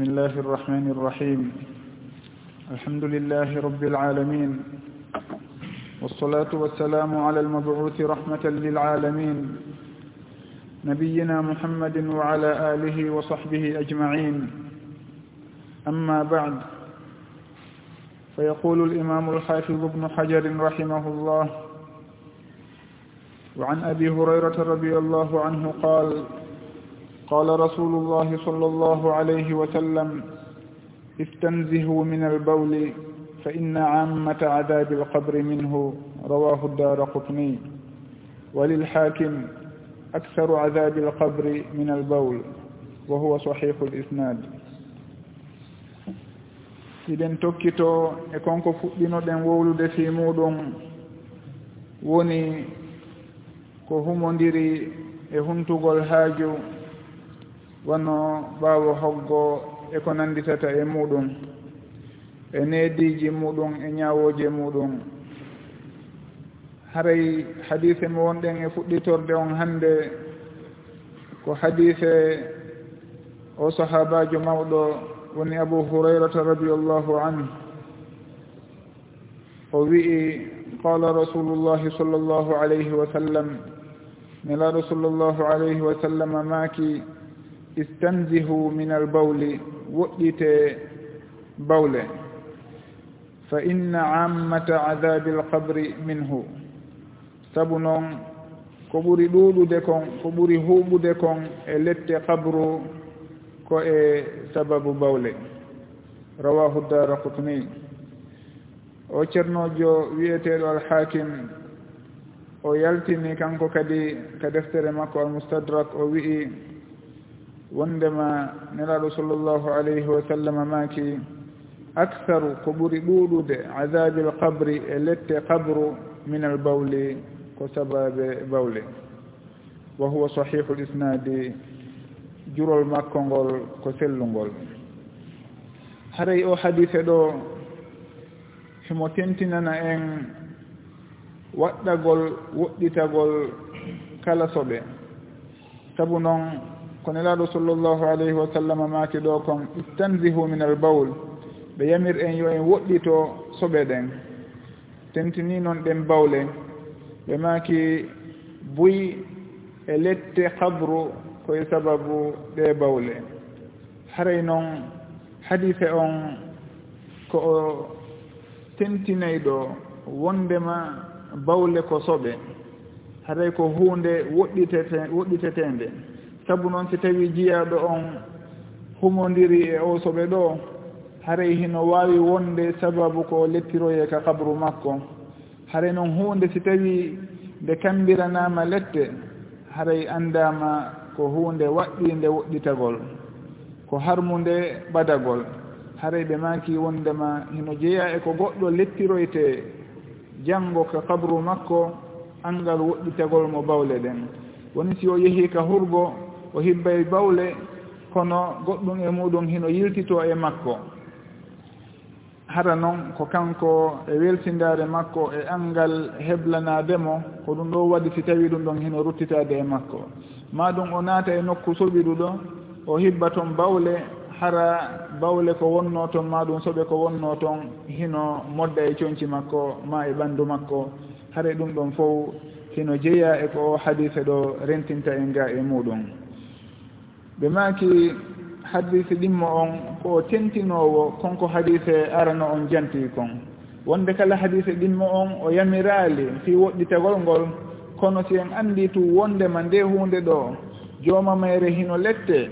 بسم الله الرحمن الرحيم الحمد لله رب العالمين والصلاة والسلام على المبعوث رحمة للعالمين نبينا محمد وعلى آله وصحبه أجمعين أما بعد فيقول الإمام الحافظ ابن حجر رحمه الله وعن أبي هريرة رضي الله عنه قال قال رسول الله صلى الله عليه وسلم استنزهوا من البول فإن عامة عذاب القبر منه. رواه الدار قطني. وللحاكم أكثر عذاب القبر من البول وهو صحيح الإسناد. Iɗen tokkito e konko fuɗɗinoɗen wowlude fi muɗum woni ko humodiri e huntugol haaju. wonno ɓaawo hoggo e ko nannditata e muɗum e neediji muɗum e ñaawooji muɗum haray hadise mo wonɗen e fuɗɗitorde on hannde ko hadise o sahabajo mawɗo woni abu hurayrata radiallahu anhu. O wi'i qala rasulullahi sall llahu alayhi wa sallam nela rasulu llahu alayhi wa sallam maaki istanzihu min albawli woɗɗite bawle. Fa inna ammata adabi alqabri minhu. Sabu noon ko ɓuri ɗuuɗude kon ko ɓuri huuɓude kon e lette qabru ko e sababu bawle. Rawahu dara kutni o ceernojo wiyeteɗo alhakim o yaltini kanko kadi ka deftere makko almustadrak o wi'i wondema nelaɗo sallllahu alayhi wa sallam maaki aktharu ko ɓuri ɗuuɗude adabi alqabri e lette qabru min al bawli ko sababe bawle. Wa huwa sahihu lisnadi jurol makko ngol ko sellungol. Haray o hadise ɗo himo tentinana en waɗɗagol woɗɗitagol kala soɓe. Sabu noon ko nelaɗo sallllahu alayhi wa sallam maaki ɗo kon istanzihu min al bawl ɓe yamir en yo en woɗɗito soɓe ɗen tentini noon ɗen bawle. Ɓe maaki buy e lette kabru koye sababu ɗe bawle. Haray noon hadise on ko o tentinay ɗo wondema bawle ko soɓe. Haray ko hunde woɗɗitete woɗɗitetende sabu noon si tawi jiyaɗo on humodiri e o soɓe ɗo haray hino wawi wonde sababu ko lettiroye ka kabru makko. Haray noon hunde si tawi nde kambiranama lette haray andama ko hunde waɗɗinde woɗɗitagol ko harmude ɓadagol haray ɓe maki wondema hino jeeya e ko goɗɗo lettiroyte janngo ka kabru makko angal woɗɗitagol mo bawle ɗen. Woni si o yeehi ka hurgo o hibbay bawle kono goɗɗum e muɗum hino yiltito e makko. Hara noon ko kanko e weltindare makko e angal heblanademo ko ɗum ɗo waɗi si tawi ɗum ɗon hino ruttitade e makko. Ma ɗum o naata e nokku soɓiɗuɗo o hibba toon bawle hara bawle ko wonno toon ma ɗum soɓe ko wonno toon hino modda e coñci makko ma e ɓanndu makko. Hara ɗum ɗon fof hino jeeya e ko hadise ɗo rentinta en ga e muɗum. ɓe maaki hadise ɗimmo on ko tentinowo konko hadise arano on janti kon. Wonde kala hadise ɗimmo on o yamirali fi woɗɗitagol ngol kono si en anndi tu wondema nde hunde ɗo jooma mayre hino lette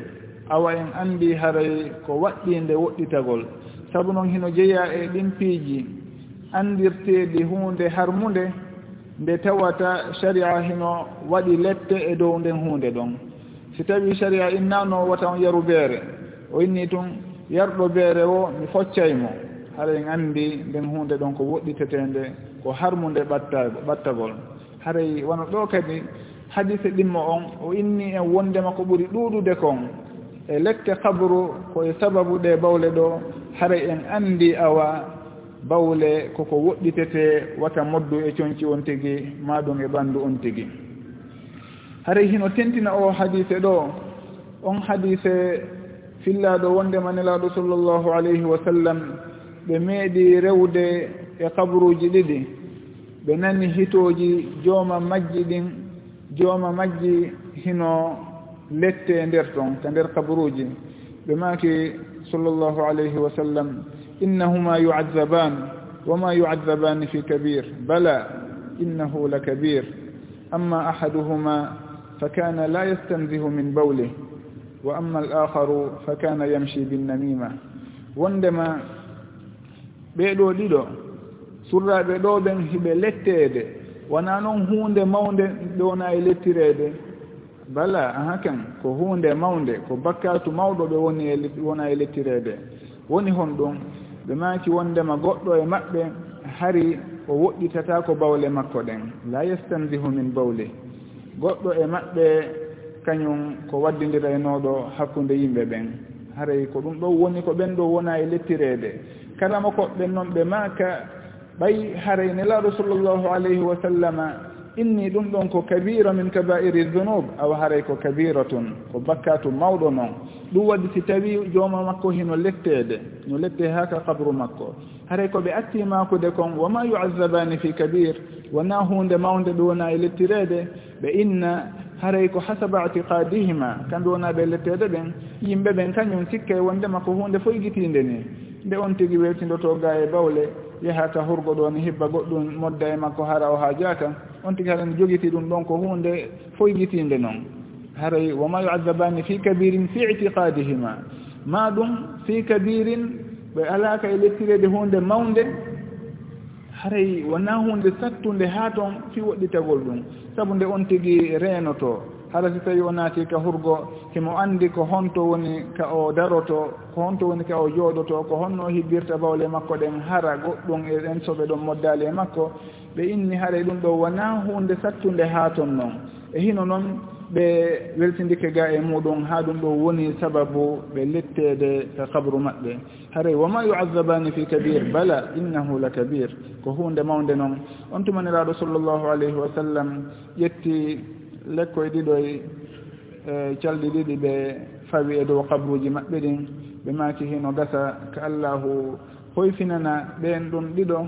awa en anndi haray ko waɗɗi nde woɗɗitagol. Sabu noon hino jeeya e ɗin piiji anndirteeɗi hunde harmunde nde tawata sharia hino waɗi lette e dow nden hunde ɗon. si tawi sharia innano wata on yaru beere o inni tun yarɗo beere o mi foccaymo hara en anndi nden hunde ɗon ko woɗɗitetende ko harmude ɓattagol haray wona ɗo kadi hadise ɗimmo on o inni en wondema ko ɓuri ɗuuɗude kon e lekke kabru koye sababu ɗe bawle ɗo haray en anndi awa bawle koko woɗɗitete wata moddu e coñci on tigi maɗum e ɓanndu on tigi. haray hino tentina o hadise ɗo. On hadise fillaɗo wondema nelaɗo sallllahu alayhi wa sallam. Ɓe meeɗi rewde e kabruji ɗiɗi. Ɓe nani hitoji jooma majji ɗin jooma majji hino lette e nder ton ka nder kabruji ɓe maaki sallllahu alayhi wa sallam innahuma yuazaban wama yuazabani fi kabir bala innahu la kabir amma ahaduhuma fakana la yastanzihu min يستنزه wa amma al akharu fakana yamshi binnamima wondema ɓeeɗo ɗiɗo surraɓe ɗo ɓen hiɓe letteede wona noon huunde mawnde nde e lettireede bala aha kan ko huunde mawnde ko bakkatu mawɗo ɓe woni e wona e lettireede woni hon ɗum ɓe maaki wondema goɗɗo e maɓɓe hari o woɗɗitata ko bawle makko ɗen la yastanzihu min bawle goɗɗo e maɓɓe kañum ko waddindiraynoɗo hakkunde yimɓe ɓen. Haray ko ɗum ɗo woni ko ɓen ɗo wona e lettireede. Kala mo koɓɓen noon ɓe maaka ɓay haray nelaaɗo sallllahu alayhi wa sallama inni ɗum ɗon ko kabira min kabairi dunub awa haray ko kabiratun ko bakkatu mawɗo noon ɗum waɗi si tawi jooma makko hino lettede no lette haka kabru makko. Haray koɓe atti makude kon wama yuazabani fi kabir wona hunde mawde ɗo wona e lettirede ɓe inna haray ko hasaba atiqadihima kamɓe wona ɓe lettede ɓen yimɓe ɓen kañum sikke wondema ko hunde foygitinde ni. Nde on tigi weltindoto ga e bawle yahata hurgo ɗo ni hibba goɗɗum modda e makko hara o ha jata on tigi haɗani jogiti ɗum ɗon ko hunde foygitinde noon haray woma yuadabani fi kabirin fi itiqadihima. Ma ɗum fi kabirin ɓe alaka e lettirede hunde mawnde. Haray wona hunde sattunde ha toon fi woɗɗitagol ɗum. Saabu nde on tigi reenoto haala so tawi o naati ka hurgo himo anndi ko honto woni ka o daroto ko honto woni ka o jooɗoto ko honno hibbirta bawle makko ɗen hara goɗɗum e ɗen soɓe ɗon moddaali e makko ɓe inni haray ɗum ɗo wona hunde sattunde haa ton noon e hino noon ɓe weltindike ga e muɗum haa ɗum ɗo woni sababu ɓe letteede ka kabru maɓɓe. Haray woma yuazabani fi kabir bala innahu la kabir ko hunde mawnde noon on tumaniraaɗo sallllahu alayhi wa sallam ƴetti lekkoye ɗiɗoye calɗi ɗiɗi ɓe fawi e dow kabruji maɓɓe ɗin ɓe maaki hino gasa ko allahu hoyfinana ɓen ɗum ɗiɗo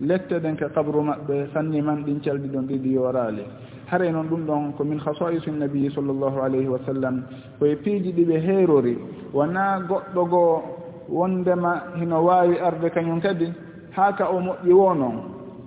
lette ɗen ko kabru maɓɓe sanni man ɗin calɗi ɗon ɗiɗi yoraali. Haray noon ɗum ɗon ko min hasaisu nnabiyi sall llahu alayhi wa sallam koye piiji ɗiɓe heerori. Wona goɗɗo goo wondema hino waawi arde kañum kadi haa ka o moƴƴi wo noon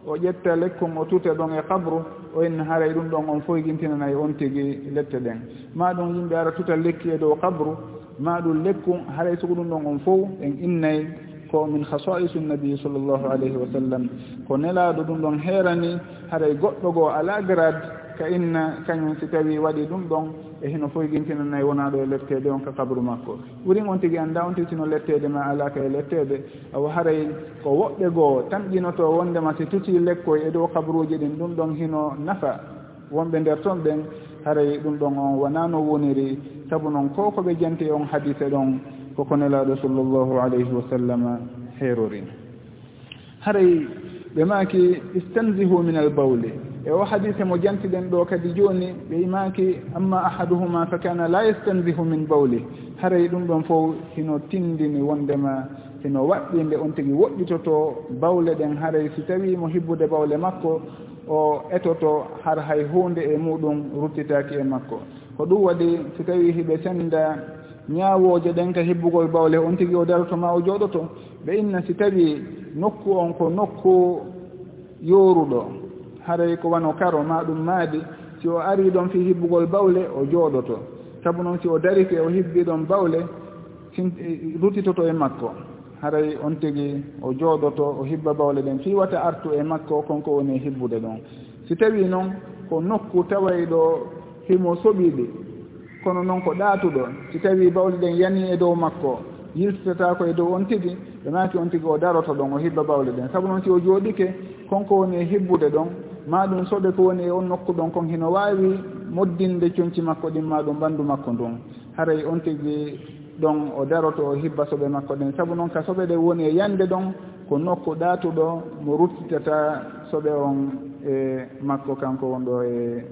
o ƴetta lekkum o tute ɗon e kabru o en haray ɗum ɗon on fof e gintinanayi on tigi lette ɗen ma ɗum yimɓe ara tuta lekki e dow kabru ma ɗum lekku haray sugo ɗum ɗon on fof en innayi ko min hasaisu nabi sallllahu alayhi wa sallam. Ko nelaɗo ɗum ɗon heerani haray goɗɗo goo ala grade ka inna kañum si tawi waɗi ɗum ɗon e hino fof gintinanayi wona ɗo e lettede on ka kabru makko. Ɓurin on tigi annda on tigitino lettede ma alaka e lettede awa haray ko woɓɓe goo tan ƴinoto wondema si tuti lekkoy e dow kabruji ɗin ɗum ɗon hino nafa. Wonɓe nder toon ɓen haray ɗum ɗon on wona no woniri. Saabu noon ko koɓe janti on hadise ɗon koko nelaɗo sallllahu alayhi wa sallam heerori. Haray ɓe maki istanzihu min al bawli. e o hadise mo jantiɗen ɗo kadi jooni ɓe imaki amma ahaduhuma fa kana la yastandihu min bawli. Haray ɗum ɗon fof hino tindini wondema hino waɗɗi nde on tigi woɗɗitoto bawle ɗen haray. Si tawi mo hibbude bawle makko o etoto har hay hunde e muɗum ruttitaki e makko. Ko ɗum waɗi si tawi hiɓe senda ñaawooje ɗen ka hibbugol bawle on tigi o daroto ma o jooɗoto ɓe inna si tawi nokku on ko nokku yooruɗo haray ko wano karo ma ɗum maadi si o ari ɗon fi hibbugol bawle o jooɗoto. Sabu noon si o darike o hibbi ɗon bawle e, rutitoto e makko. Haray on tigi o jooɗoto o hibba bawle ɗen. Fiwata artu e makko konko woni e hibbude ɗon. Si tawi noon ko nokku taway ɗo himo soɓiɗi kono noon ko ɗaatuɗo. Si tawi bawle ɗen yani e dow makko yiltitata ko e dow on tigi ɓe maaki on tigi o daroto ɗon o hibba bawle ɗen. Sabu noon si o jooɗike konko woni e hibbude ɗon ma ɗum soɗo ko woni e on nokku ɗon kon hino wawi moddinde comci makko ɗin ma ɗum ɓandu makko ndun. Haray on tigi ɗon o daroto o hibba soɓe makko ɗen saabu noon ka soɓe ɗe woni e yande ɗon ko nokku ɗatuɗo mo ruttitata soɓe on e makko kanko wonɗo e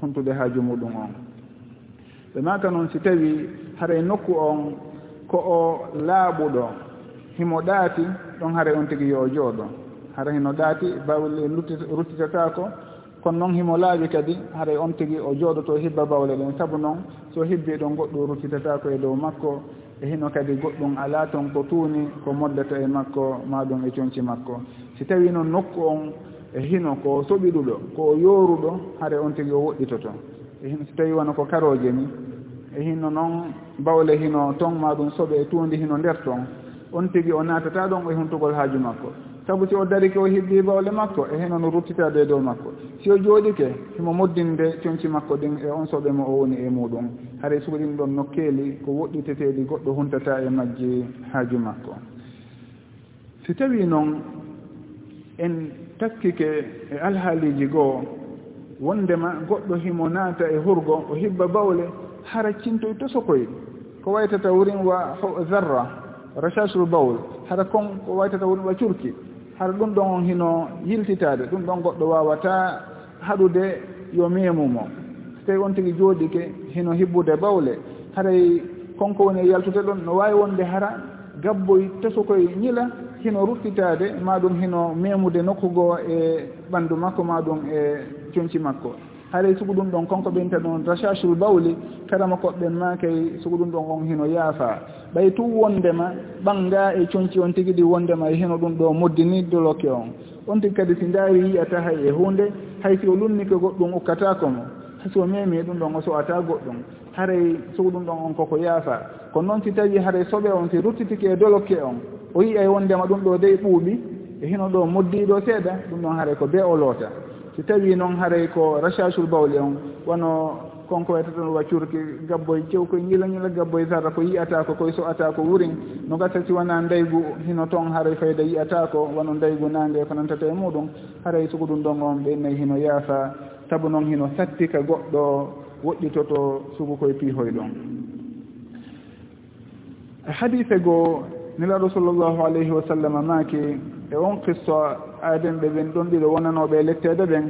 huntude haaju muɗum on. Ɓe maka noon si tawi haray nokku on ko o laaɓuɗo himo ɗaati ɗon haray on tigi yo o jooɗo. hara hino ɗaati bawle ruttitata ko kono noon himo laaɓi kadi haɗa on tigi o jooɗoto hibba bawle ɗen. Sabu noon so hibbi ɗon goɗɗo ruttitatako e dow makko e hino kadi goɗɗum alaa toon ko tuuni ko moddata e makko maɗum e coñci makko. Si tawi noon nokku on e hino ko soɓiɗuɗo ko yooruɗo haɗa on tigi o woɗɗitoto. E hino si tawi wona ko karoje ni e hino noon bawle hino ton maɗum soɓe e tuundi hino nder toon on tigi o naatata ɗon e huntugol haaju makko. sabu si o darike o heddii bawle makko e heno no ruttitade e dow makko. Si o jooɗike himo moddinde coñci makko ɗin e on soɓe mo o woni e muɗum. Haray sugo ɗin ɗon no keeli ko woɗɗiteteeɗi goɗɗo huntata e majji haaju makko. Si tawii noon en takkike e alhaaliiji goo wondema goɗɗo himo naata e hurgo o hibba bawle hara cintoy tosokoy. Ko waytata wurin wa zarra rachasule bawl. Hara kon ko waytata wurin wa curki. hara ɗum ɗon on hino yiltitade ɗum ɗon goɗɗo wawata haɗude yo memumo so tawi on tigui jooɗike hino hibbude bawle. Haray konko woni e yaltude ɗon no wawi wonde hara gabboy teso koye ñila hino ruttitade maɗum hino memude nokkugoo e ɓandu makko maɗum e coñci makko. haray sugu ɗum ɗon konko ɓinta ɗon rachachul bawli karama koɓɓen ma kay sugu ɗum ɗon on hino yaafa. Ɓay tu wondema ɓanga e coñci on tigi ɗi wondema e hino ɗum ɗo moddini doloke on. On tigi kadi si ndaari yiyata hay e hunde hay si o lunnike goɗɗum ukkatako mo so memi e ɗum ɗon o sowata goɗɗum. Haray sugu ɗum ɗon on koko yaafa. Kono noon si tawi haray soɓe on si ruttitike e doloke on o yiya e wondema ɗum ɗo dey ɓuuɓi e hino ɗo moddiɗo seeɗa ɗum ɗon haray ko be o loota. si tawi noon haray ko rachasul bawli on wono konko wayta waccurki gabboye cew koye ñila ñila gabboye zarra ko yiyata ko koye so ata ko wurin. No gasa si wona ndaygu hino toon haray fayda yiyata ko wono ndaygu nange ko nantata e muɗum. Haray soko ɗum ɗon on ɓennayi hino yaasa. Saabu noon hino sattika goɗɗo woɗɗitoto sugu koye piihoye ɗon. Hadise goo nelaɗo sallllahu alayhi wa sallam maaki e on qisso aaden ɓe ɓen ɗon ɗiɗo wonanoɓe e lettede ɓen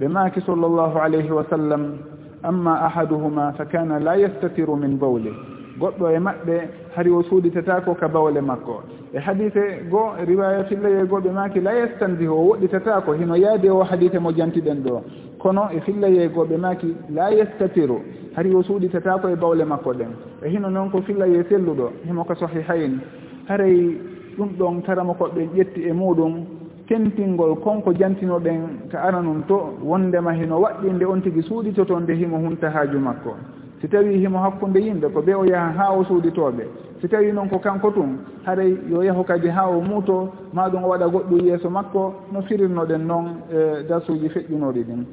ɓe maaki sallllahu alayhi wa sallam. Amma ahaduhuma fa kana la yastatiru min bawle goɗɗo e maɓɓe hari o suuɗitatako ka bawle makko. E hadite goo riwaya fillaye goo ɓe maaki la yastandi o woɗɗitatako hino yaadi o hadite mo jantiɗen ɗo. Kono e fillaye goo ɓe maaki la yastatiru. Hari o suuɗitatako e bawle makko ɗen. E hino noon ko fillaye selluɗo himo ka sahihayn. Haray ɗum ɗon karama koɓe ƴetti e muɗum tentingol konko jantinoɗen ka ara noon to wondema heno waɗɗi nde on tigi suuɗitoto nde himo hunta haaju makko. Si tawi himo hakkunde yimɓe ko ɓe o yaha ha o suuditoɓe si tawi noon ko kanko tun haray yo yahu kadi ha o muuto maɗum o waɗa goɗɗum yeeso makko no firirnoɗen noon e darsuji feƴƴunoɗi ɗin.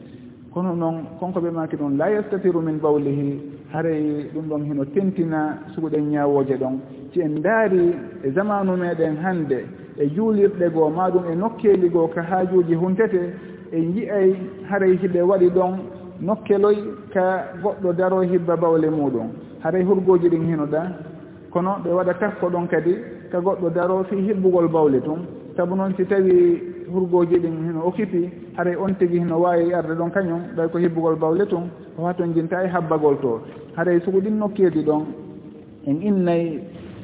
kono noon konko ɓe maki ɗon la yastatiru min bawlihi haray ɗum ɗon hino tentina suguɗen ñawoje ɗon. Si en daari e zamanu meɗen hannde e juulirɗe goo maɗum e nokkeeli goo ka haajuuji huntete en yi'ay haray hiɓe waɗi ɗon nokkeloy ka goɗɗo daro hibba bawle muɗum haray hurgooji ɗin hinoɗa kono ɓe waɗa takko ɗon kadi ka goɗɗo daro fi hibbugol bawle tun. Sabu noon si tawi hurgoji ɗin hino occupi haray on tigi hino wawi arde ɗon kañum ɓay ko hibbugol bawle tun o haton jinta e habbagol to. Haray sugu ɗin nokkedi ɗon en innayi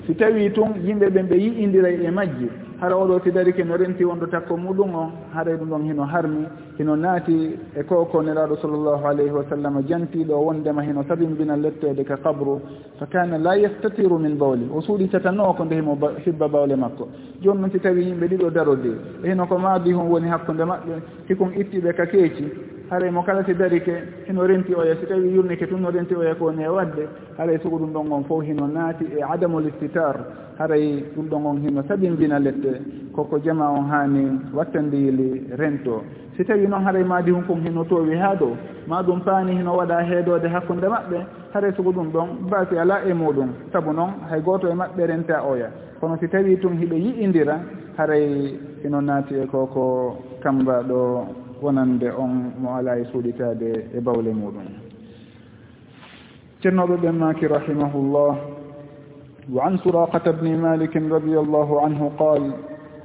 si tawi tun yimɓe ɓen ɓe yiɗidira e majji hara oɗo tidariki no renti wonɗo takko muɗum o hara e ɗum ɗon hino harmi hino naati e ko ko neraɗo sallllahu alayhi wa sallam jantiɗo wondema hino sabimbina lettede ka kabru fa kana la yastatiru min bawli o suuɗitatano ko nde himo hibba bawle makko. Joni noon si tawi yimɓe ɗiɗo darode e hino ko maadi hum woni hakkude maɓɓe hikum ittiɓe ka keeci haray mo kala si darike hino renti oya si tawi yurnike tun no renti oya kowoni e wadde haray sugo ɗum ɗon on fof hino naati e adamul istitar. Haray ɗum ɗon on hino saɓindina lette koko jama on haani wattandiyili rento. Si tawi noon haray maadi hon kon hino toowi haa dow ma ɗum paani hino waɗa heedode hakkunde maɓɓe haray sugo ɗum ɗon baasi ala e muɗum. Sabu noon hay gooto e maɓɓe renta oya. Kono si tawi tun hiɓe yi'indira haray hino naati e koko kamba ɗo wonande on mo ala e suuɗitade e bawle muɗum. Ceernoɓe ɓen maki rahimahullah wa an suraqata bni malikin radiallahu anhu qal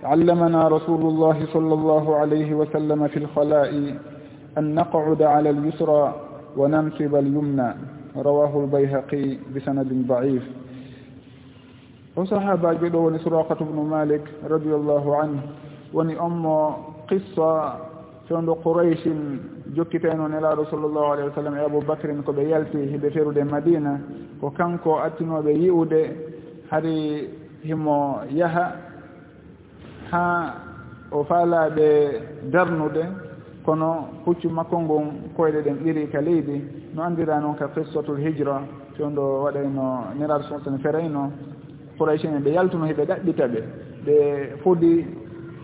علمنا رسول الله صلى الله عليه وسلم في الخلاء أن نقعد على اليسرى وننصب اليمنى رواه البيهقي بسند ضعيف o sahabaji ɓe ɗo woni surakatu bnu malik radiallahu anhu woni on qissa fewndo qouraychin jokkiteno nelaɗo sallllahu alayhi wa sallam e aboubacrin ko ɓe yalti hiɓe ferude madina ko kanko attinoɓe yi'ude hari himo yaha ha o faalaɓe darnude kono huccu makko ngon koyɗe ɗen ɓiri ka leydi no andira noon ka qissatul hijra fewndo waɗayno neraɗo sa sallam ferayno qouraychin en ɓe yaltuno hiɓe ɗaɓɓita ɓe ɓe fodi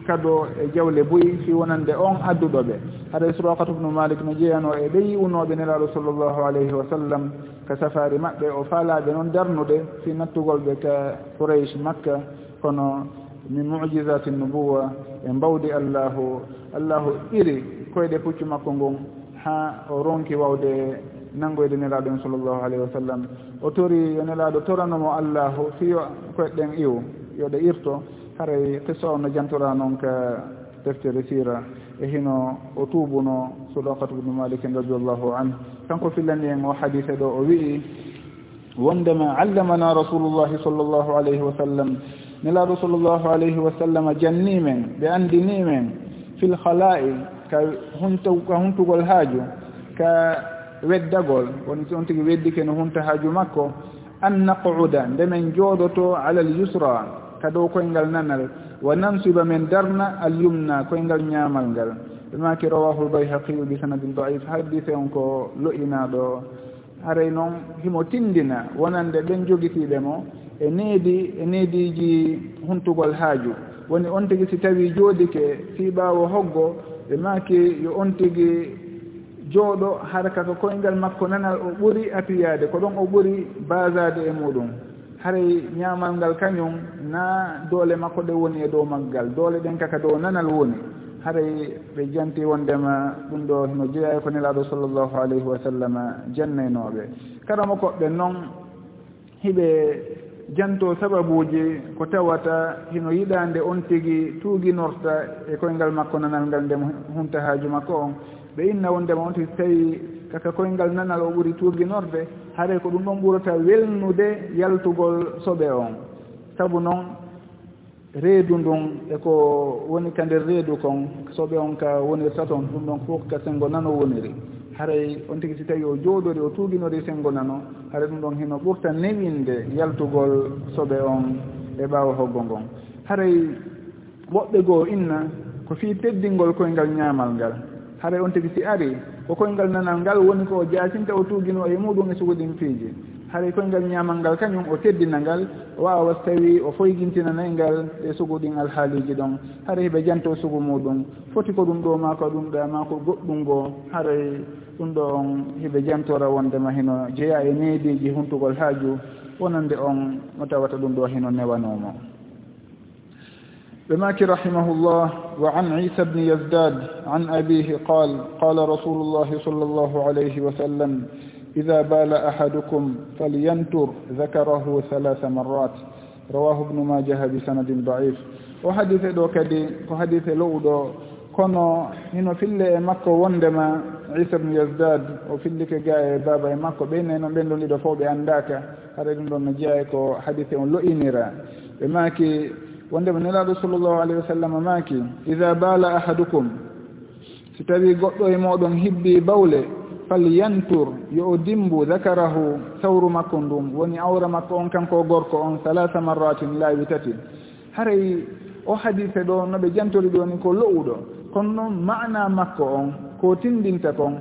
kado e jawle boyi fi wonande on adduɗo ɓe. Haɗay e surakatu ubnu malik no jeeyano e ɓe unoɓe nelaɗo sallllahu alayhi wa sallam ka safari maɓɓe o faalaɓe noon darnude fi nattugol ɓe ka quraish makka kono min mujisati nubowa e mbawdi allahu allahu ɓiri koyɗe puccu makko ngon ha o ronki wawde nangoyde nelaɗo en sallllahu alayhi wa sallam. O tori yo nelaɗo toranomo allahu fiyo koyeɗen iw yoɗe irto haray qissa o no jantora noon ka deftere sira e hino o tuubuno sodakatu bnu malikin radiallahu anhu. Kanko fillani en o hadise ɗo o wi'i wondema allamana rasulullahi sall llahu alayhi wa sallam. Nelaɗo sallllahu alayhi wa sallam jannimen ɓe andinimen fil hala'i ka ka huntugol haaju ka weddagol. Woni on tigi weddike no hunta haaju makko an naquda ndemen jooɗoto ala l yusra. ka dow koyngal nanal. Wa nansiba men darna al yumna koyngal ñaamal ngal. Ɓemaki rawahu lbayhaqiyu bi sanadin daif. Haddise on ko lo'inaɗo haray noon himo tindina wonande ɓen jogitiiɓe mo e needi e neediji huntugol haaju. Woni on tigi si tawi joodike fii ɓaawo hoggo ɓe maaki yo on tigi jooɗo hara ka koyngal makko nanal o ɓuri appiyaade ko ɗon o ɓuri basade e muɗum. haray ñaamal ngal kañum na doole makko ɗe woni e dow maggal. Doole ɗen kaka dow nanal woni. Haray ɓe janti wondema ɗum ɗo no jeeya e ko nelaaɗo sallllahu alayhi wa sallam jannaynooɓe karama koɓɓe noon hiɓe janto sababuji ko tawata hino yiɗande on tigi tuuginorta e koyngal makko nanal ngal ndema humta haaju makko on. Ɓe inna wondema on tigi tawi kaka koyngal nanal o ɓuri turginorde haare ko ɗum ɗon ɓurata welnude yaltugol soɓe on. Sabu noon reedu ndun eko woni ka nder reedu kon soɓe on ka wonirta toon ɗum ɗon fof ka sengo nano woniri. Haray on tigi si tawi o jooɗori o tuuginori sengo nano hara ɗum ɗon hino ɓurta newinde yaltugol soɓe on e ɓaawa hoggo ngon. Haray woɓɓe goo inna ko fii teddingol koyngal ñaamal ngal. haray on tigi si ari ko koyngal nanal ngal woni ko o jaasinta o tuugino e muɗum e sugoɗin piiji haray koyngal ñamal ngal kañum o teddina ngal o wawa tawi o foygintinanay e ngal e sugoɗin alhaaliji ɗon. Haray ɓe janto sugu muɗum. Foti ko ɗum ɗo ma ko ɗum ɗa ma ko goɗɗum ngoo haray ɗum ɗo on hiɓe jantora wondema heno jeeya e neediji huntugol haaju. Wonande on mo tawata ɗum ɗo heno newanomo بماك رحمه الله وعن عيسى بن يزداد عن أبيه قال قال رسول الله صلى الله عليه وسلم إذا بال أحدكم فلينتر ذكره ثلاث مرات. رواه ابن ماجه بسند ضعيف. وحديث دو كدي وحديث لو دو kono hino fille e makko wondema isa bnu yasdad o fillike ga e baba e makko ɓeyne noon ɓen ɗon ɗiɗo fof ɓe anndaka haɗa ɗum ɗon no jeeya ko hadise on lo'inira. Ɓe maaki wonde nelaaɗo sallllahu alayhi wa sallam maaki ida baala ahadukum. Si tawi goɗɗo e mooɗon hibbi bawle falyantur yo o dimbu dakarahu sawru makko ndum woni awra makko on kanko gorko on salasa marratin laawi tati haray o hadise ɗo no ɓe jantori ɗoni ko lo'uɗo kono noon mana makko on ko tindinta kon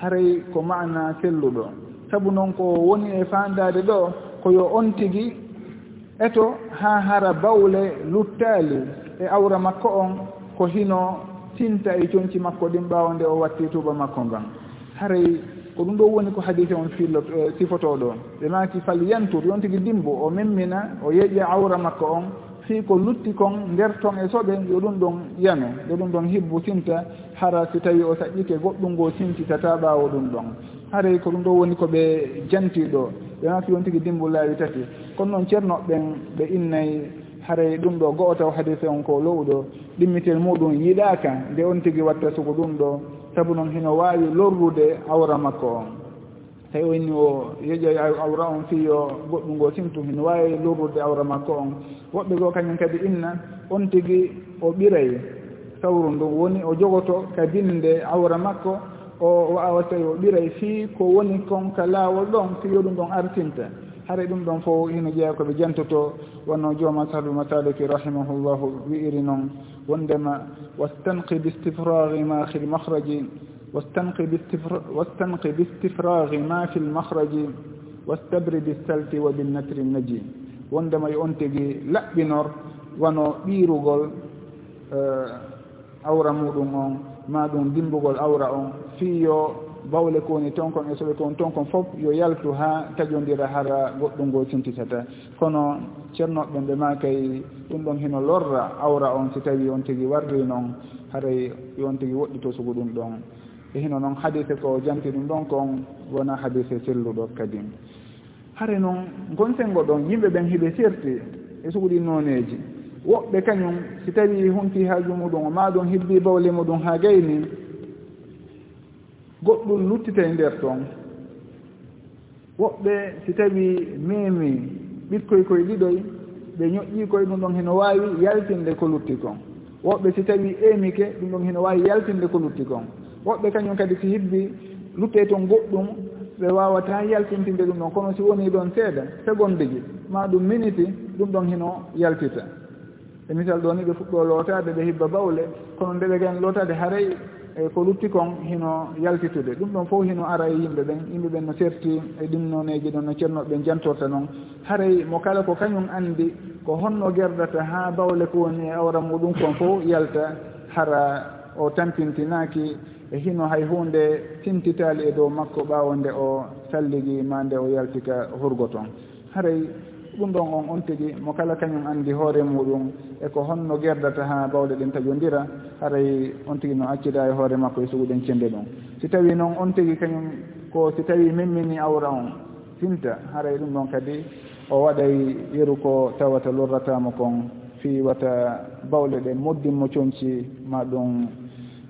haray ko mana selluɗo sabu noon ko woni e fandade ɗo koyo on tigi eto haa hara bawle luttaali e awra makko on ko hino tinta e coñci makko ɗin ɓaawa nde o watti tuuba makko ngan. Haray ko ɗum ɗo woni ko hadise on fillo e, sifotoɗo ɓe maaki fal yantur yon tigi dimbo o memmina o yeƴƴa awra makko on fii ko lutti kon nder ton e soɓe yo ɗum ɗon yano yo ɗum ɗon hibbu tinta hara si tawi o saƴƴike goɗɗum ngo sintitata ɓaawo ɗum ɗon. Haray ko ɗum ɗo woni ko ɓe jantiɗo ɓe ma fi on tigi dimbullaawi tati. Kono noon ceernoɓeɓen ɓe innayi haray ɗum ɗo go'o taw hadise on ko lowɗo ɗimmitel muɗum yiɗaka nde on tigi watta sugo ɗum ɗo sabu noon hino waawi lorrude awra makko on. Tawi o inni o yeƴoy awra on fiyo goɗɗum ngo simtu hino waawi lorrude awra makko on. Woɓɓe goo kañum kadi inna on tigi o ɓiray sawru ndu woni o jogoto ka dinde awra makko o wawa tawi o ɓiray fii ko woni konka laawol ɗon so yoɗum ɗon artinta haray ɗum ɗon fof hino jeeya koɓe jantoto. Wonno jooma sahbu masaliki rahimahullahu wi'iri noon. Wondema wastanqi bistifrari ma fi l mahraji wastanqi wastanqi bistifrari ma fi l mahraji wastabri bisalti wa binnatri naji. Wondema yo on tigi laɓɓinor wano ɓiirugol eh, awra muɗum on. ma ɗum dimbugol awra on. Fiyo bawle kowoni tonkon e soɓe kon ton kon fof yo yaltu ha taƴodira hara goɗɗum ngol sintitata kono ceernoɓeɓen ɓe ma kay ɗum ɗon hino lorra awra on si tawi on tigi warri noon haray yon tigi woɗɗito sugu ɗum ɗon. E hino noon hadise ko janti ɗum ɗon kon wona hadise selluɗo kadi hare noon gonsengo ɗon yimɓe ɓen hiɓe serti e sugu ɗi noneji. woɓɓe kañum si tawi hunti haaju muɗum o ma ɗum hibbi bawle muɗum ha gayni goɗɗum luttita e nder toon woɓɓe si tawi memi ɓikkoy koye ɗiɗoy ɓe ñoƴƴi koye ɗum ɗon heno wawi yaltinde ko lutti kon. Woɓɓe si tawi emike ɗum ɗon heno wawi yaltinde ko lutti kon. Woɓɓe kañum kadi si hibbi lutte toon goɗɗum ɓe wawata yaltintinde ɗum ɗon kono si woni ɗon seeɗa segonde ji ma ɗum miniti ɗum ɗon heno yaltita. e misal ɗo ni ɓe fuɗɗo lootaade ɓe hibba bawle kono nde ɓe gani lootaade haray e ko lutti kon hino yaltitude. Ɗum ɗon fof hino ara e yimɓe ɓen yimɓe ɓen no serti e ɗinnoneji ɗon no ceernoɓe ɓen jantorta noon haray mo kala ko kañum anndi ko honno gerdata haa bawle ko woni e awra muɗum kon fof yalta hara o tampintinaaki e hino hay hunde tintitaali e dow makko ɓaawo nde o salligi ma nde o yaltika hurgo toon haray ɗum ɗon on on tigi mo kala kañum anndi hoore muɗum e ko honno gerdata haa bawɗe ɗen tajondira haray on tigi no accida e hoore makko e suguɗen cende ɗum si tawi noon on tigi kañum ko si tawi memmini awra on finta haray ɗum ɗon kadi o waɗay yeru ko tawata lorratamo kon fi wata bawle ɗe moddinmo coñci ma ɗum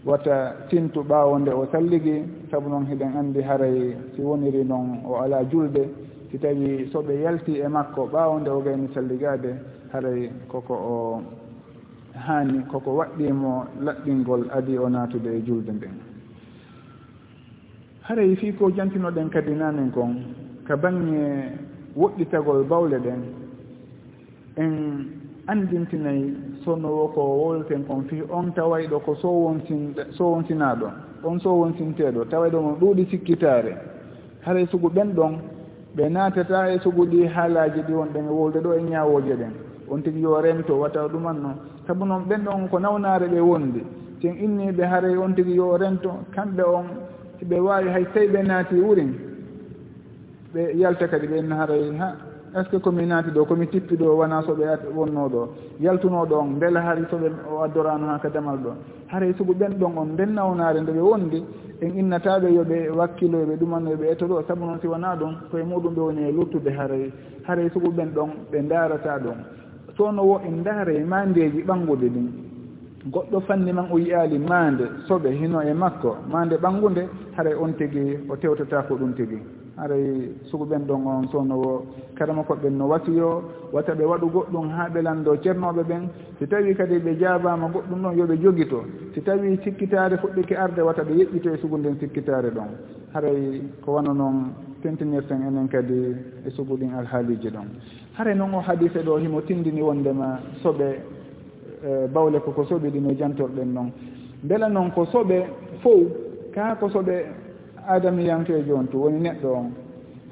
wata tintu ɓaawo nde o salligi sabu noon hiɗen anndi haray si woniri noon o alaa julde si tawi so ɓe yalti e makko ɓaawo nde o gayni salligaade haray koko o haani koko waɗɗimo laɓɓingol adi o naatude e julde nden. Haray fii ko jantinoɗen kadi nanen kon ka baŋnge woɗɗitagol bawle ɗen en andintinayi sonnowo ko wolten kon fii on tawayɗo ko sowonsin wonsin on sowonsinteeɗo tawayɗo mo ɗuuɗi sikkitaare. Haray sugu ɓen ɗon ɓe naatata e suguɗi haalaji ɗi wonɗen e wolde ɗo e ñawoje ɗen. On tigi yo rento wata ɗuman noon sabu noon ɓen ɗon ko nawnare ɓe wondi sen inniɓe haaray on tigi yo rento kamɓe on si ɓe wawi hay tawi ɓe naati wurin ɓe yalta kadi ɓe inna haaray ha. est ce que komi naati ɗo komi tippi ɗo wona so ɓe wonnoo ɗo? Yaltunoo ɗo on mbela hari so ɓe o addorano ha ka damal ɗo. Haray sugu ɓen ɗon on nden nawnaare nde ɓe wondi en innataaɓe yo ɓe innataɓe yoɓe wakkiloɓe ɗumannoɓe eto ɗo sabu noon si wonaa ɗon koye muɗum ɓe woni e luttude haray haray sugu ɓen ɗon ɓe darata ɗon. Sowno wo en ndaare maandeeji ɓanngude ɗin goɗɗo fanni man o yiyaali maande soɓe hino e makko. Maande ɓanngunde haray on tigi o tewtata ko ɗum tigi. aray sugu ɓen ɗon on sownowo kadama koɓeɓen no wasiyo wata ɓe waɗu goɗɗum haa ɓe lanndo ceernooɓe ɓen. Si tawi kadi ɓe jaabaama goɗɗum ɗon yo yooɓe jogito si tawi sikkitaare fuɗɗiki arde wata ɓe yeƴƴito e sugu nden sikkitaare ɗon. Haray ko wano noon tentinirten enen kadi e sugu ɗin alhaaliiji ɗon. Hare noon o hadise ɗo himo tindini wondema soɓe e, bawle koko soɓi ɗino e jantorɗen noon mbela noon ko soɓe fof kaa ko soɓe adamiyanke joni to woni neɗɗo on.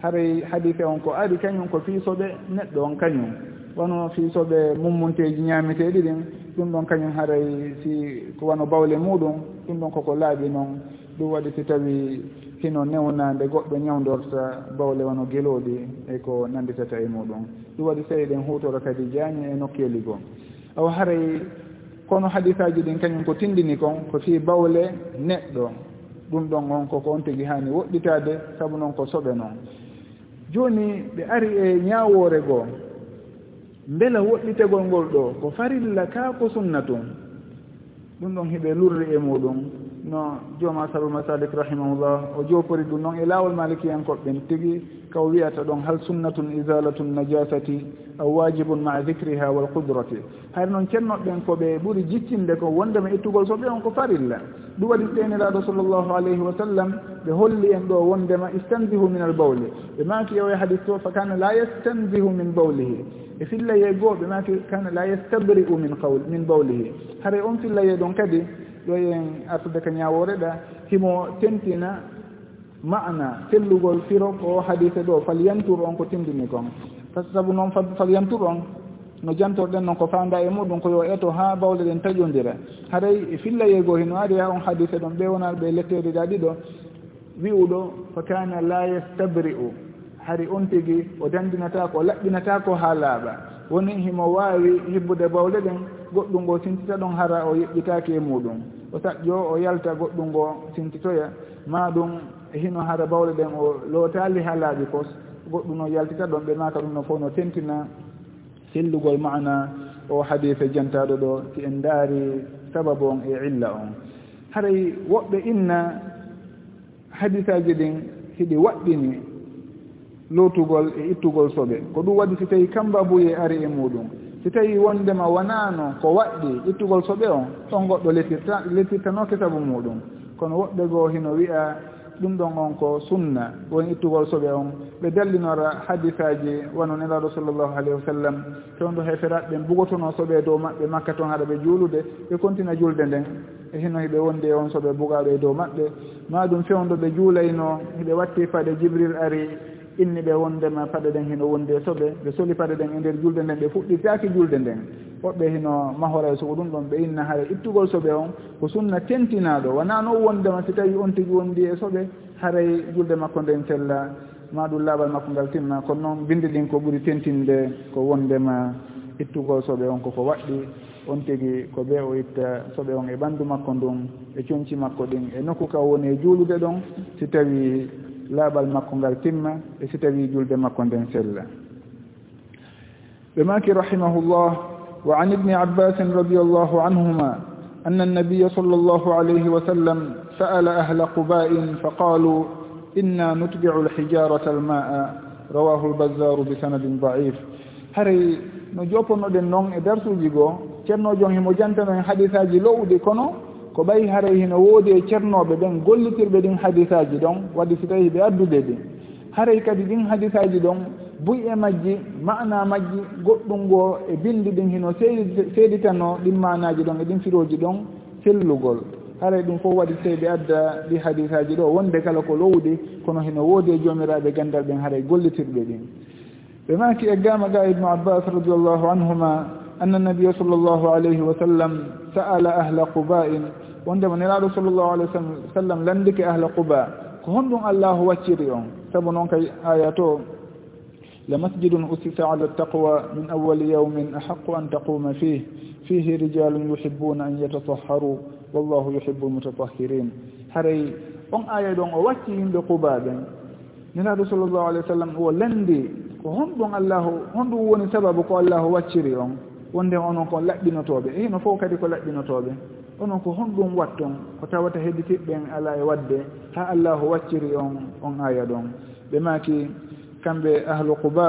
Haray hadise on ko ari kañum ko fiisoɓe neɗɗo on kañum. Wono fiisoɓe mummunteji ñameteɗi ɗin ɗum ɗon kañum haray si ko wano bawle muɗum ɗum ɗon koko laaɓi noon. Ɗum waɗi si tawi hino newnade goɗɗo ñawdorta bawle wano gelooɗi e ko nanditata e muɗum. Ɗum waɗi so ɗen hutoro kadi jaani e nokkeeli goo. Aw haray kono hadisaji ɗin kañum ko tindini kon ko fii bawle neɗɗo. ɗum ɗon on koko on tigi haani woɗɗitaade sabu noon ko soɓe noon jooni ɓe ari e ñaawoore goo mbela woɗɗitegol ngol ɗo ko farilla kaa ko sunna tun ɗum ɗon hiɓe lurri e muɗum. no jooma sabu masalik rahimahullah o joofori ɗum noon e laawol malikiyankoɓɓen tigi kaw wiyata ɗon hal sunnatun isalatu najasati aw wajibun maa dicriha wal qudrati? Hay noon cennoɓɓen ko ɓe ɓuri jiccinde ko wondema ittugol soɓe on ko farilla. Ɗum waɗi ɗeniraɗo sallllahu alayhi wa sallam ɓe holli en ɗo wondema istanzihu min al bawli. Ɓe maki yewo e hadis to fa kana la yastandihu min bawlihi. E fillaye goo ɓe maki kana la yastabri min qawl min bawlihi. Haara on fillaye ɗon kadi ɗo en artude ko ñawore ɗa. Himo tentina mana tellugol firo o hadise ɗo fal yantur on ko tindini kon. Par sabu noon fal yantur on no jantorɗen noon ko fanda e muɗum ko yo eto ha bawle ɗen taƴodira haray e fillayego hino ari ha on hadise ɗon ɓe wona ɓe lettediɗa ɗiɗo wi'uɗo fa kana la yastabri'u. Hari on tigui o dandinata ko o laɓɓinata ko ha laaɓa. Woni himo wawi hibbude bawle ɗen goɗɗum ngo sintita ɗon hara o yeƴƴitaki e muɗum. O saƴƴo o yalta goɗɗum ngo sintitoya. Ma ɗum hino hara bawle ɗen o lootali ha laaɓi kos goɗɗum no yaltita ɗon ɓe maka ɗum no fof no tentina. Tellugol mana o hadise jantaɗo ɗo si en daari sababu on e illa on. Haray woɓɓe inna hadisaji ɗin hiɗi waɗɗini lootugol e ittugol soɓe ko ɗum waɗi si tawi kamba buye ari e muɗum. si tawi wondema wonano ko waɗɗi ittugol soɓe on ɗon goɗɗo letirta letirtano sabu muɗum. Kono woɓɓe goo hino wiya ɗum ɗon on ko sunna woni ittugol soɓe on. Ɓe dallinora hadisaji wono nelaɗo sallllahu alayhi wa sallam. Fewndo heferaɓe bugotono soɓe dow maɓɓe makka toon haɗa ɓe juulude ɓe kontina julde nden. E hino hiɓe wondi e on soɓe bugaɗo e dow maɓɓe. Ma ɗum fewndo ɓe juulayno hiɓe watti faade jibril ari inni ɓe wondema paɗe ɗen hino wondi e soɓe ɓe soli paɗe ɗen e nder julde nden ɓe fuɗɗitaki julde nden. Woɓɓe hino mahora e soko ɗum ɗon ɓe inna hara ittugol soɓe on ko sunna tentinaɗo. Wona noon wondema si tawi on tigi wondi e soɓe haray julde makko nden sella ma ɗum laaɓal makko ngal timma kono noon bindi ɗin ko ɓuri tentinde ko wondema ittugol soɓe on koko waɗɗi on tigi ko ɓe o itta soɓe on e ɓanndu makko ndun e coñci makko ɗin. E nokku ka woni e juulude ɗon si tawi laaɓal makko ngal timma e si tawi julde makko nden sella. Ɓe maki rahimahullah wa an ibni abbasin radi allahu anhuma anna annabiya sall allahu alayhi wa sallam sa'ala ahla quba'in fa qalu inna nutbicu alhijarata alma'a rawahu albazaru bi sanadin da'if haray no joponoɗen noon e darsuji goo ceernojon himo jantano en hadisaji lowɗi kono ko ɓayi haray hino woodi e ceernoɓe ɓen gollitirɓe ɗin hadisaji ɗon wadde si tawi ɓe addude ɗin. Haray kadi ɗin hadisaji ɗon buy e majji mana majji goɗɗum ngo e bindi ɗin hino seeditano ɗin manaji ɗon e ɗin firoji ɗon sellugol. Haray ɗum fof waɗi tawi ɓe adda ɗi hadisaji ɗo wonde kala ko lowdi kono hino woodi e jomiraɓe gandal ɓen haray gollitirɓe ɗin. Ɓe maki e gama ga ibnu abbas radiallahu anhuma anna nabia sall allahu alayhi wa sallam sa'ala ahla quba'in wondema nelaaɗo sallllahu alih wa sallam landike ahla quba ko honɗum allahu wacciri on. Sabu noon kay aya to la masjidun ussisa ala taqwa min awali yawmin ahaqu an taquma fih fihi rijalun yuhibuna an yatataharu wallahu yuhibu lmutatahirin haray on aya ɗon o wacci yimɓe quba ɓen. Nelaaɗo sallllahu alih wa sallam o landi ko honɗum allahu honɗum woni sababu ko allahu wacciri on. Wonde onon ko laɓɓinotoɓe. Eh, Hino fof kadi ko laɓɓinotoɓe. onon ko honɗum watton ko tawata hedditiɓɓen ala e wadde ha allahu wacciri on on aya ɗon. Ɓe maki kamɓe ahlu quba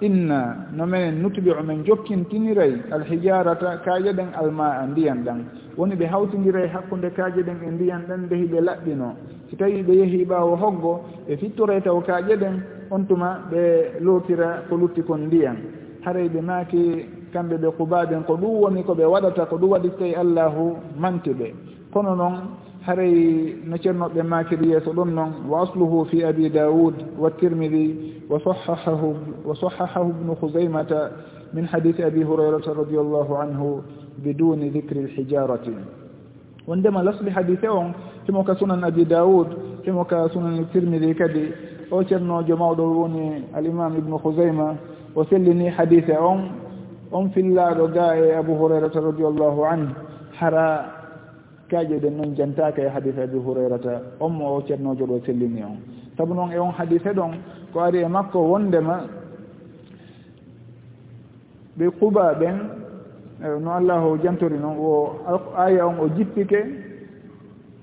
inna no minen nutbiu men jokkintiniray alhijarata kaaje ɗen alma a ndiyan ɗan. Woni ɓe hawtindiray hakkunde kaaje ɗen e ndiyan ɗan ndehi ɓe laɓɓino. Si tawi ɓe yehi ɓaawo hoggo ɓe fittore taw kaaje ɗen on tuma ɓe lootira ko lutti kon ndiyan. Haray ɓe maaki kamɓe ɓe kubaɓen ko ɗum woni ko ɓe waɗata ko ɗum waɗi tawi allahu manti ɓe kono noon haray no ceernoɓe makiri yeeso ɗum noon wa asluhu fi abi daoud wa tirmidi wa sahahahu wa sahahahu bnu husaymata min hadise abi hurayrata radiallahu anhu biduni dicri lhijarati wondema lasli hadise on himo ka sunan abi daoud himo ka sunan tirmidi kadi o ceernojo mawɗo woni alimam ibnu husayma o sellini hadise on on fillaaɗo ga e abou hurairata radiallahu anhu hara kaje ɗen noon jantaka e hadise abou hurairata on mo o ceernojo ɗo sellini on. Sabu noon e on hadise ɗon ko ari e makko wondema ɓe quba ɓen e no allah o jantori noon o aya on o jippike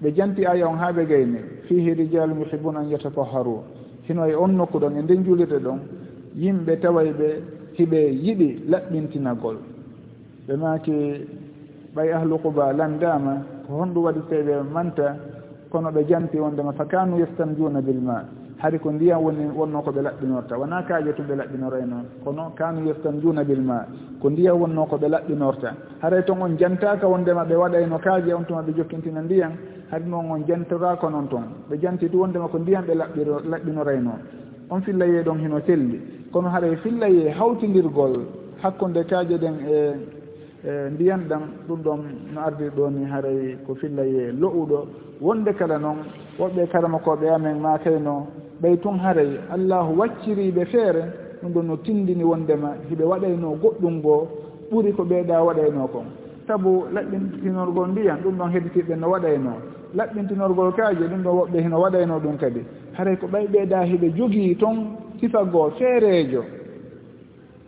ɓe janti aya on haa ɓe gayni fihi rijalum yuhibuna an yatataharu hino e on nokku ɗon e nden julirde ɗon yimɓe tawaye ɓe hiɓe yiɗi laɓɓintinagol. Ɓe maaki ɓay ahlu quba landama ko honɗum waɗi tawi ɓe manta kono ɓe jampi wondema fa kanu yestanjuna bilma hari ko ndiyam woni wonno ko ɓe laɓɓinorta. Wona kaaje to ɓe laɓɓinoro noon? Kono kanu yestanjuna bilma ko ndiyam wonno ko ɓe laɓɓinorta. Haray toon on jantaka wondema ɓe waɗayno kaaje on tuma ɓe jokkintina ndiyam hari noon on jantorako noon toon ɓe janti tu wondema ko ndiyam ɓe laɓɓiro laɓɓinoro noon. On filla yeeɗon hino selli. kono haɗa fillaye hawtidirgol hakkunde kaaje ɗen e e ndiyan ɗam ɗum ɗon no ardiri ɗo ni haray ko fillaye lo'uɗo. Wonde kala noon woɓɓe karamakoɓe amen ma kayno ɓay tun haray. Allahu wacciriɓe feere ɗum ɗon no tindini wondema hiɓe waɗayno goɗɗum ngoo ɓuri ko ɓeeɗa waɗayno kon. Sabu laɓɓintinorgol ndiyan ɗum ɗon heditiɓe no waɗayno laɓɓintinorgol kaaje ɗum ɗon woɓɓe hino waɗayno ɗum kadi. haray ko ɓay ɓeeɗa heɓe jogii toon sifagoo feereejo.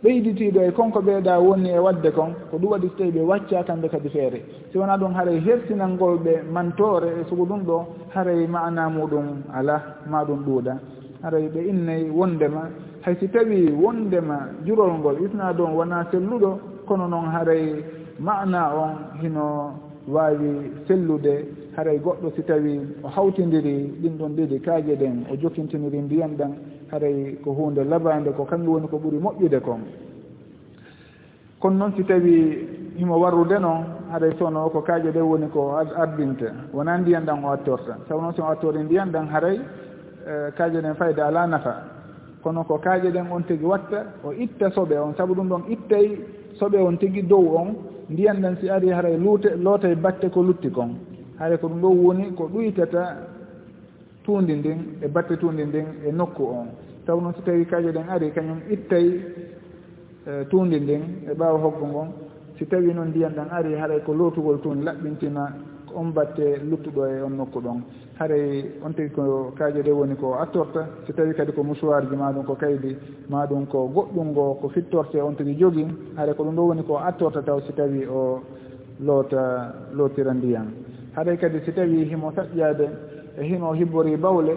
Ɓeyditiiɗo e konko ɓeeɗa woni e waɗde kon ko ɗum waɗi so tawi ɓe wacca kamɓe kadi feere. Si wona ɗum haray hertinalngol ɓe mantoore e sugo ɗum ɗo haray maana muɗum ala ma ɗum ɗuuɗa. Haray ɓe innayi wondema hay si tawi wondema jurol ngol isna ɗon wona selluɗo kono noon haray maana on hino waawi sellude haray goɗɗo si tawi o hawtindiri ɗin ɗon ɗiɗi kaaje ɗen o jokintiniri ndiyam ɗan haray ko hunde labande ko kanjum woni ko ɓuri moƴƴude kon. Kono noon si tawi himo warrude noon haɗa sono ko kaaje ɗe woni ko ardinte. Wona ndiyan ɗan o attorta. Sabu noon somo attori ndiyan ɗan haray e, kaaje ɗen fayda ala nafa. Kono ko kaaje ɗen on tigi watta o itta soɓe on. Sabu ɗum ɗon ittay soɓe on tigi dow on ndiyan ɗan si ari haray luute lootoye batte ko lutti kon. haade ko ɗum ɗo woni ko ɗuytata tuundi ndin e batte tuundi ndin e nokku on. Taw noon so tawi kaaje ɗen ari kañum ittay e, tuundi ndin e ɓaawa hoggo ngon. Si tawi noon ndiyan ɗan ari haɗay ko lootugol tuundi laɓɓintina on batte luttuɗo e on nokku ɗon. Haray on tigi ko kaaje ɗe woni ko attorta. Si tawi kadi ko musuwar ji maɗum ko kaydi maɗum ko goɗɗum ngo ko fittorte on tigi jogi haɗa ko ɗum ɗo woni ko attorta taw si tawi o loota lootira ndiyan. haɗay kadi si tawi himo saƴƴade e hino hibbori bawle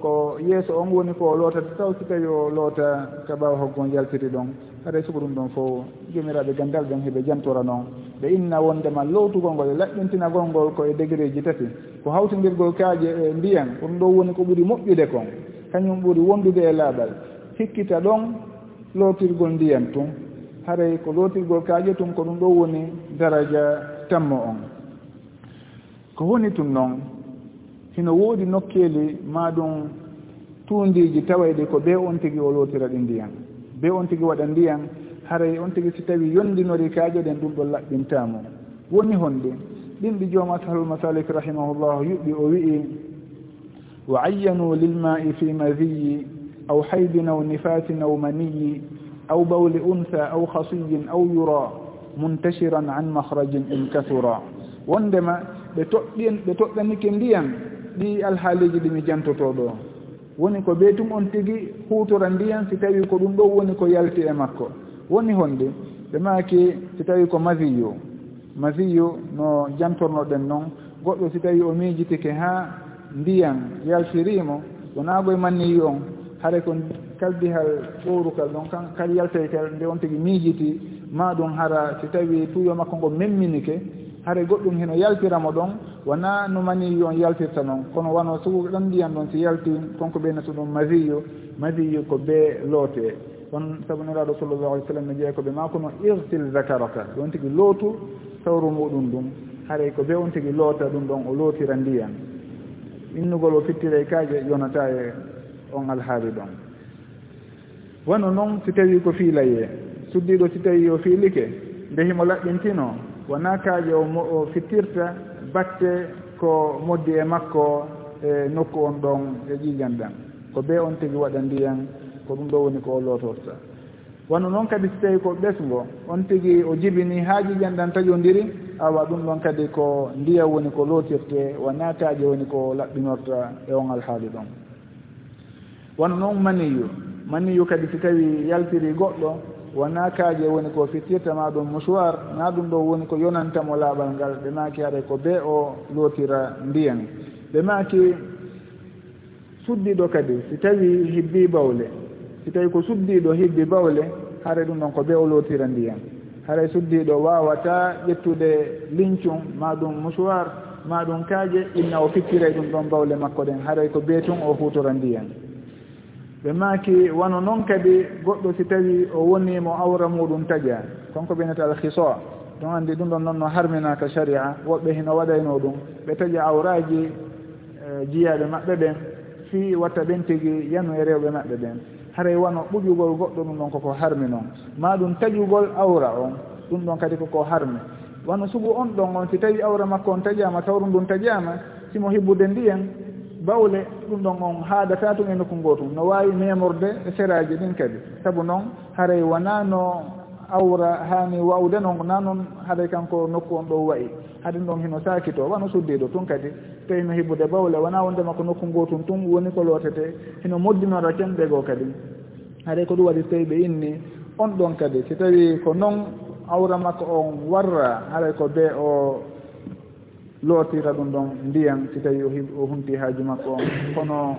ko yeeso on woni ko lootata taw si tawi o loota ka ɓaawa hoggon yaltiri ɗon. Haɗay sugo ɗum ɗon fof jomiraɓe gandal ɗen heɓe jantora noon. Ɓe inna wondema lowtugol ngol e laɓɓintinagol ngol koye degré ji tati. Ko hawtindirgol kaaje e mbiyan ɗum ɗo woni ko ɓuri moƴƴude kon. Kañum ɓuri wondude e laaɓal. Hikkita ɗon lootirgol ndiyan tun. Haray ko lootirgol kaaje tun ko ɗum ɗo woni daraja tammo on. ko woni tun noon hino woodi nokkeeli ma ɗum tuundiiji tawaɗi ko be on tigi o lootira ɗi ndiyan be on tigi waɗa ndiyan haray on tigi si tawi yonndinori kaaje ɗen ɗum ɗon laɓɓintamo woni honɗe ɗin ɗi jooma ashal masalik rahimahullahu yuɓɓi o wi'i wa ayyanu lilma'i fi madiyi aw haydin aw nifasin aw maniyi aw bawli unsa aw khasiyin aw yura muntashiran an mahrajin in kasura wondema ɓe toɗɗien ɓe toɗɗanike ndiyan ɗi alhaaliji ɗi mi jantotoɗo. O woni ko ɓee tum on tigi huutora ndiyan si tawi ko ɗum ɗo woni ko yalti e makko. Woni honde ɓe maaki si tawi ko masiyu masiyu no jantornoɗen noon goɗɗo si tawi o miijitike haa ndiyan yaltirimo wonaa goye manniyu on hare ko kaldihal ɓowrukal ɗon kan kadi yaltay kal nde on tigi miijiti ma ɗum hara si tawi tuyo makko ngo memminike hare goɗɗum heno yaltiramo ɗon wona no mani on yaltirta noon kono wano sugu ɗon ndiyan ɗon si yalti konko ɓeynata ɗum masiyo masiyo ko bee loote on sabu neraɗo sallllahu alih w sallam ne jeeya ko ɓe ma kono irtil zakaraka ɗon tigi lootu sawru muɗum ɗum. Haray ko be on tigi loota ɗum ɗon o lootira ndiyan. Innugol o fittire kaaje yonata e on alhaali ɗon. Wano noon si tawi ko fiilaye suddiɗo si tawi o fiilike nde himo laɓɓintino wona kaaƴe o fittirta batte ko moddi e makko e nokku on ɗon e ƴiigan ɗan ko be on tigi waɗa ndiyan ko ɗum ɗo woni ko o lootorta wano noon kadi so tawi ko ɓesgo on tigi o jibini haa ƴiiƴan ɗan taƴondiri awa ɗum ɗon kadi ko ndiya woni ko lootirte wona kaaƴe woni ko laɓɓinorta e on alhaali ɗon. Wano noon maniyu maniyu kadi so tawi yaltiri goɗɗo wona kaaje woni ko fittirtama ɗum mouchoir na ɗum ɗo woni ko yonantamo laaɓal ngal. Ɓe maaki haɗa ko be o lootira ndiyan. Ɓe maaki suddiɗo kadi si tawi hibbi bawle si tawi ko suddiɗo hibbi bawle haɗa ɗum ɗon ko be o lootira ndiyan. Haɗa suddiɗo wawata ƴettude lincum ma ɗum mouchoir ma ɗum kaaje inna o fittira ɗum ɗon bawle makko ɗen. Haray ko bee tun o hutora ndiyan. ɓe maaki wano noon kadi goɗɗo si tawi o wonimo awra muɗum taƴa konko ɓenete alhisoa ɗon anndi ɗum ɗon noon no harminaka sharia. Woɓɓe hino waɗayno ɗum. Ɓe taƴa awraji e, jiyaɓe maɓɓe ɓen. Fi watta ɓen tigi yanu e rewɓe maɓɓe ɓen. Haray wano ɓuƴugol goɗɗo ɗum ɗon koko harmi noon. Ma ɗum taƴugol awra on. Ɗum ɗon kadi koko harmi. Wano sugu on ɗon on. Si tawi awra makko on taƴama tawru ndun taƴama simo hibbude ndiyen bawle ɗum ɗon on haadata tum e nokku ngoo no waawi memorde e seraaji ɗin kadi. Sabu noon haray wonaa no awra haani waawde noon na noon haray kanko nokku on ɗo wayi haɗin ɗon hino sakito wano suddiiɗo tun kadi. Tawino hibbude bawle wonaa wondema ko nokku ngoo tun woni ko lootete hino moddinora kemɗe goo kadi. Haɗay ko ɗum waɗi so tawi ɓe inni on ɗon kadi. Si tawi ko noon awra makko on warra haɗay ko be o lootira ɗum ɗon ndiyan si tawi o hunti haaju makko on. Kono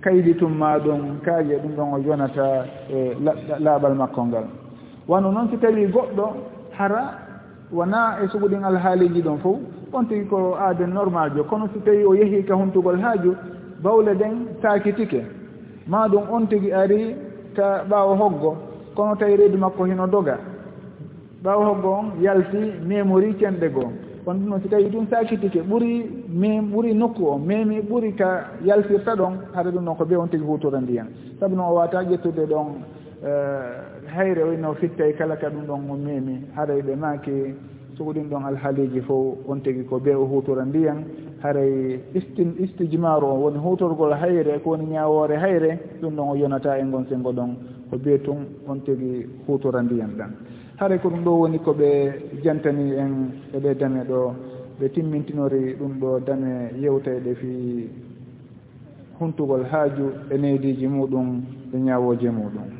kaydi tumma ɗum kaaje ɗum ɗon o yonata e laaɓal makko ngal. Wano noon si tawi goɗɗo hara wona e suguɗin alhaaliji ɗon fof on tigi ko aade normal jo. Kono si tawi o yehii ka huntugol haaju bawle ɗen taakitike. Ma ɗum on tigi ari ka ɓaawo hoggo. Kono tawi reedu makko hino doga ɓaawo hoggo on yalti memori cenɗe goo. kono noon si tawi ɗum sakitike ɓuri mem ɓuri nokku o memi ɓuri ka yaltirta ɗon haɗa ɗum noon ko be on tigi hutora ndiyan saabu noon o wata ƴettude ɗon eh, hayre wayno fittay e kala ka ɗum ɗon o memi haray e ɓe maaki soko ɗin ɗon alhaaliji fof on tigi ko be o hutora ndiyan haray e istin istijmaru o woni hutorgol hayre ko woni ñawore hayre ɗum ɗon o yonata e ngon sengo ɗon ko be tun on tigi hutora ndiyan ɗan haray ko ɗum ɗo woni ko ɓe jantani en eɗe dame ɗo. Ɓe timmintinori ɗum ɗo dame yewteɗe fi huntugol haaju e neydiji muɗum e ñawoji muɗum.